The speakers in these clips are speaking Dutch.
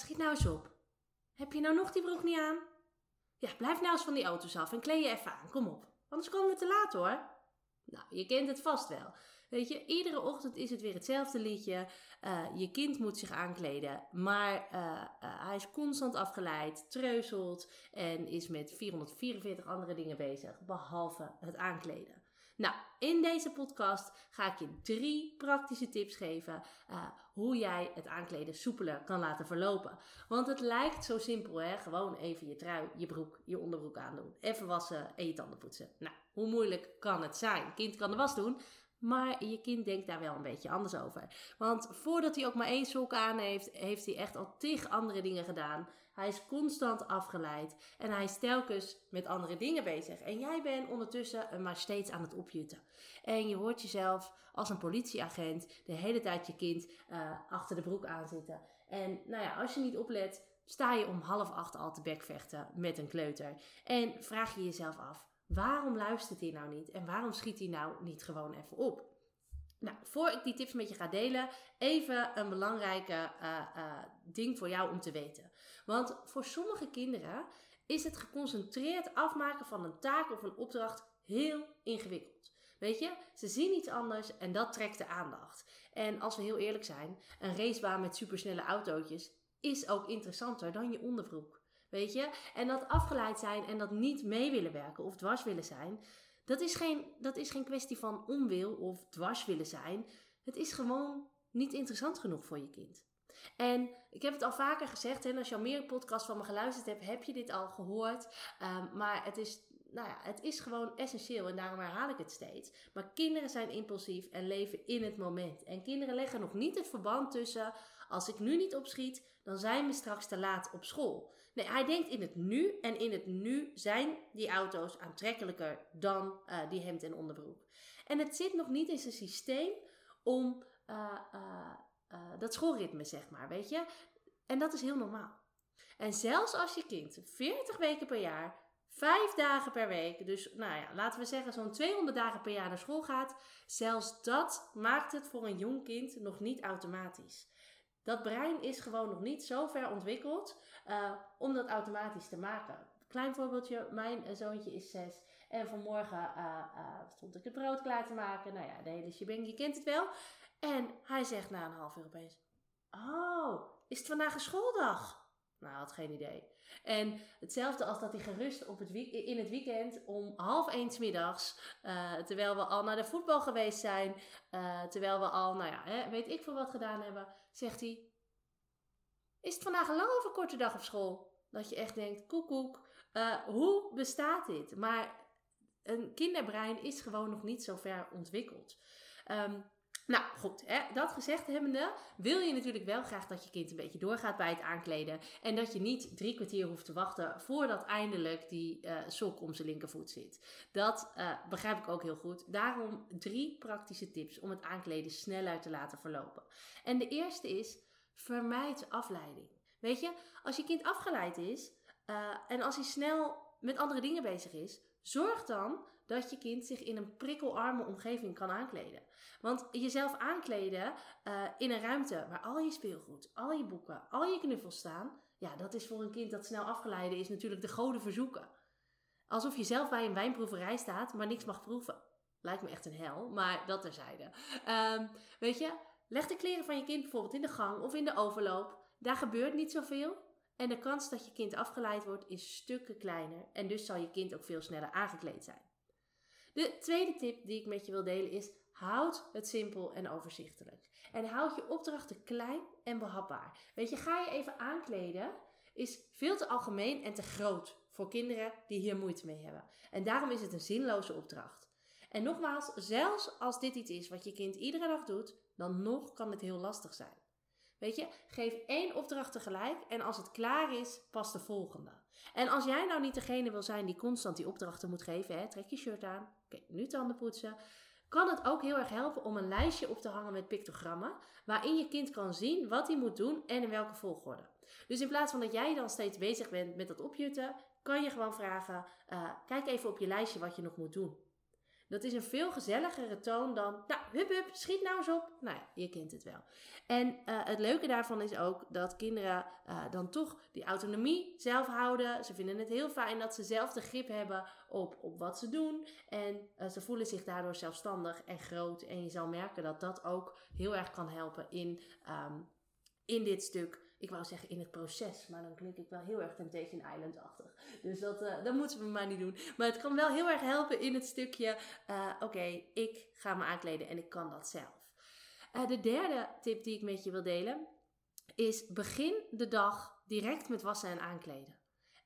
Schiet nou eens op. Heb je nou nog die broek niet aan? Ja, blijf nou eens van die auto's af en kleed je even aan. Kom op. Anders komen we te laat hoor. Nou, je kent het vast wel. Weet je, iedere ochtend is het weer hetzelfde liedje. Uh, je kind moet zich aankleden, maar uh, uh, hij is constant afgeleid, treuzelt en is met 444 andere dingen bezig, behalve het aankleden. Nou, in deze podcast ga ik je drie praktische tips geven uh, hoe jij het aankleden soepeler kan laten verlopen. Want het lijkt zo simpel, hè? Gewoon even je trui, je broek, je onderbroek aandoen. Even wassen en je tanden poetsen. Nou, hoe moeilijk kan het zijn? Kind kan de was doen, maar je kind denkt daar wel een beetje anders over. Want voordat hij ook maar één sok aan heeft, heeft hij echt al tig andere dingen gedaan. Hij is constant afgeleid en hij is telkens met andere dingen bezig. En jij bent ondertussen maar steeds aan het opjutten. En je hoort jezelf als een politieagent de hele tijd je kind uh, achter de broek aanzitten. En nou ja, als je niet oplet, sta je om half acht al te bekvechten met een kleuter. En vraag je jezelf af. Waarom luistert hij nou niet? En waarom schiet hij nou niet gewoon even op? Nou, voor ik die tips met je ga delen, even een belangrijke uh, uh, ding voor jou om te weten. Want voor sommige kinderen is het geconcentreerd afmaken van een taak of een opdracht heel ingewikkeld. Weet je, ze zien iets anders en dat trekt de aandacht. En als we heel eerlijk zijn, een racebaan met supersnelle autootjes is ook interessanter dan je onderbroek. Weet je? En dat afgeleid zijn en dat niet mee willen werken of dwars willen zijn, dat is geen, dat is geen kwestie van onwil of dwars willen zijn. Het is gewoon niet interessant genoeg voor je kind. En ik heb het al vaker gezegd, en als je al meer podcasts van me geluisterd hebt, heb je dit al gehoord. Um, maar het is nou ja, het is gewoon essentieel en daarom herhaal ik het steeds. Maar kinderen zijn impulsief en leven in het moment. En kinderen leggen nog niet het verband tussen, als ik nu niet opschiet, dan zijn we straks te laat op school. Nee, hij denkt in het nu en in het nu zijn die auto's aantrekkelijker dan uh, die hemd en onderbroek. En het zit nog niet in zijn systeem om uh, uh, dat schoolritme, zeg maar, weet je. En dat is heel normaal. En zelfs als je kind 40 weken per jaar Vijf dagen per week, dus nou ja, laten we zeggen zo'n 200 dagen per jaar naar school gaat. Zelfs dat maakt het voor een jong kind nog niet automatisch. Dat brein is gewoon nog niet zo ver ontwikkeld uh, om dat automatisch te maken. Klein voorbeeldje, mijn zoontje is zes en vanmorgen uh, stond ik het brood klaar te maken. Nou ja, de hele shebang, je kent het wel. En hij zegt na een half uur opeens, oh, is het vandaag een schooldag? Nou, had geen idee. En hetzelfde als dat hij gerust op het in het weekend om half één middags, uh, terwijl we al naar de voetbal geweest zijn, uh, terwijl we al, nou ja, hè, weet ik veel wat gedaan hebben, zegt hij: Is het vandaag een lange of een korte dag op school? Dat je echt denkt: koekoek, uh, hoe bestaat dit? Maar een kinderbrein is gewoon nog niet zo ver ontwikkeld. Um, nou goed, hè, dat gezegd hebbende, wil je natuurlijk wel graag dat je kind een beetje doorgaat bij het aankleden. En dat je niet drie kwartier hoeft te wachten voordat eindelijk die uh, sok om zijn linkervoet zit. Dat uh, begrijp ik ook heel goed. Daarom drie praktische tips om het aankleden sneller te laten verlopen. En de eerste is, vermijd afleiding. Weet je, als je kind afgeleid is uh, en als hij snel met andere dingen bezig is, Zorg dan dat je kind zich in een prikkelarme omgeving kan aankleden. Want jezelf aankleden uh, in een ruimte waar al je speelgoed, al je boeken, al je knuffels staan, ja, dat is voor een kind dat snel afgeleide is natuurlijk de goden verzoeken. Alsof je zelf bij een wijnproeverij staat, maar niks mag proeven. Lijkt me echt een hel, maar dat terzijde. Um, weet je, leg de kleren van je kind bijvoorbeeld in de gang of in de overloop. Daar gebeurt niet zoveel. En de kans dat je kind afgeleid wordt is stukken kleiner en dus zal je kind ook veel sneller aangekleed zijn. De tweede tip die ik met je wil delen is: houd het simpel en overzichtelijk. En houd je opdrachten klein en behapbaar. Weet je, ga je even aankleden is veel te algemeen en te groot voor kinderen die hier moeite mee hebben. En daarom is het een zinloze opdracht. En nogmaals, zelfs als dit iets is wat je kind iedere dag doet, dan nog kan het heel lastig zijn. Weet je, geef één opdracht tegelijk en als het klaar is, pas de volgende. En als jij nou niet degene wil zijn die constant die opdrachten moet geven, hè, trek je shirt aan, nu tanden poetsen, kan het ook heel erg helpen om een lijstje op te hangen met pictogrammen, waarin je kind kan zien wat hij moet doen en in welke volgorde. Dus in plaats van dat jij dan steeds bezig bent met dat opjutten, kan je gewoon vragen: uh, kijk even op je lijstje wat je nog moet doen. Dat is een veel gezelligere toon dan, nou, hup hup, schiet nou eens op. Nou ja, je kent het wel. En uh, het leuke daarvan is ook dat kinderen uh, dan toch die autonomie zelf houden. Ze vinden het heel fijn dat ze zelf de grip hebben op, op wat ze doen. En uh, ze voelen zich daardoor zelfstandig en groot. En je zal merken dat dat ook heel erg kan helpen in, um, in dit stuk ik wou zeggen in het proces, maar dan klink ik wel heel erg Temptation Island-achtig. Dus dat, uh, dat moeten we maar niet doen. Maar het kan wel heel erg helpen in het stukje, uh, oké, ik ga me aankleden en ik kan dat zelf. Uh, de derde tip die ik met je wil delen is begin de dag direct met wassen en aankleden.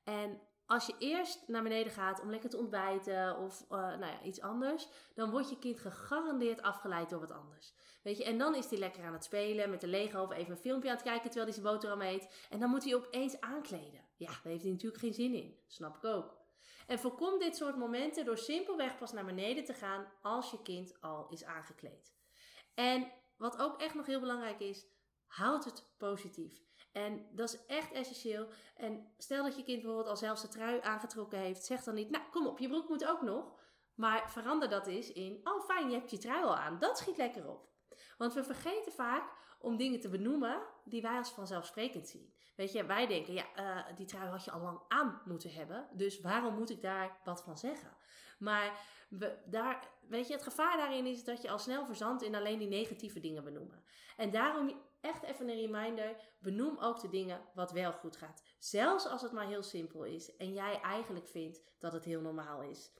En als je eerst naar beneden gaat om lekker te ontbijten of uh, nou ja, iets anders, dan wordt je kind gegarandeerd afgeleid door wat anders. Weet je, en dan is hij lekker aan het spelen met de Lego of even een filmpje aan het kijken terwijl hij zijn boterham eet. En dan moet hij opeens aankleden. Ja, daar heeft hij natuurlijk geen zin in. Snap ik ook. En voorkom dit soort momenten door simpelweg pas naar beneden te gaan als je kind al is aangekleed. En wat ook echt nog heel belangrijk is, houd het positief. En dat is echt essentieel. En stel dat je kind bijvoorbeeld al zelfs de trui aangetrokken heeft, zeg dan niet, nou kom op, je broek moet ook nog. Maar verander dat eens in, oh fijn, je hebt je trui al aan. Dat schiet lekker op. Want we vergeten vaak om dingen te benoemen die wij als vanzelfsprekend zien. Weet je, wij denken, ja, uh, die trui had je al lang aan moeten hebben. Dus waarom moet ik daar wat van zeggen? Maar we, daar, weet je, het gevaar daarin is dat je al snel verzandt in alleen die negatieve dingen benoemen. En daarom echt even een reminder. Benoem ook de dingen wat wel goed gaat. Zelfs als het maar heel simpel is en jij eigenlijk vindt dat het heel normaal is.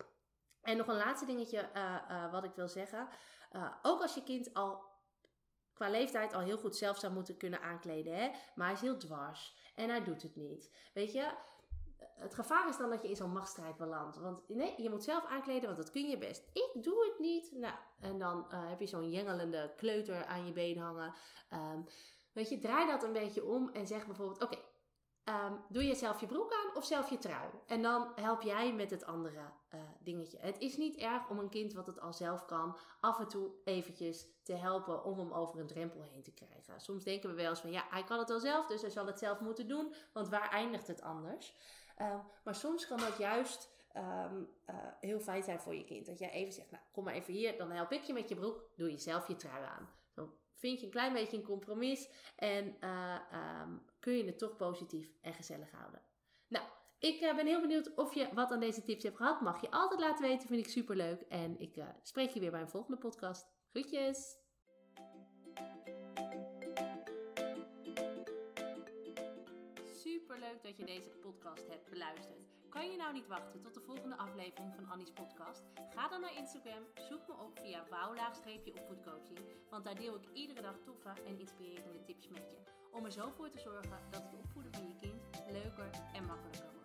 En nog een laatste dingetje uh, uh, wat ik wil zeggen. Uh, ook als je kind al qua leeftijd al heel goed zelf zou moeten kunnen aankleden, hè? maar hij is heel dwars en hij doet het niet. Weet je, het gevaar is dan dat je in zo'n machtsstrijd belandt. Want nee, je moet zelf aankleden, want dat kun je best. Ik doe het niet. Nou, en dan uh, heb je zo'n jengelende kleuter aan je been hangen. Um, weet je, draai dat een beetje om en zeg bijvoorbeeld: Oké, um, doe je zelf je broek aan of zelf je trui? En dan help jij met het andere uh, dingetje. Het is niet erg om een kind wat het al zelf kan, af en toe eventjes te helpen om hem over een drempel heen te krijgen. Soms denken we wel eens van ja, hij kan het al zelf, dus hij zal het zelf moeten doen, want waar eindigt het anders? Um, maar soms kan dat juist um, uh, heel fijn zijn voor je kind. Dat jij even zegt, nou kom maar even hier, dan help ik je met je broek, doe je zelf je trui aan. Dan vind je een klein beetje een compromis en uh, um, kun je het toch positief en gezellig houden. Nou, ik uh, ben heel benieuwd of je wat aan deze tips hebt gehad. Mag je altijd laten weten, vind ik super leuk. En ik spreek je weer bij een volgende podcast. Groetjes! Superleuk dat je deze podcast hebt beluisterd. Kan je nou niet wachten tot de volgende aflevering van Annie's podcast? Ga dan naar Instagram, zoek me op via wouw-opvoedcoaching, want daar deel ik iedere dag toffe en inspirerende tips met je. Om er zo voor te zorgen dat het opvoeden van je kind leuker en makkelijker wordt.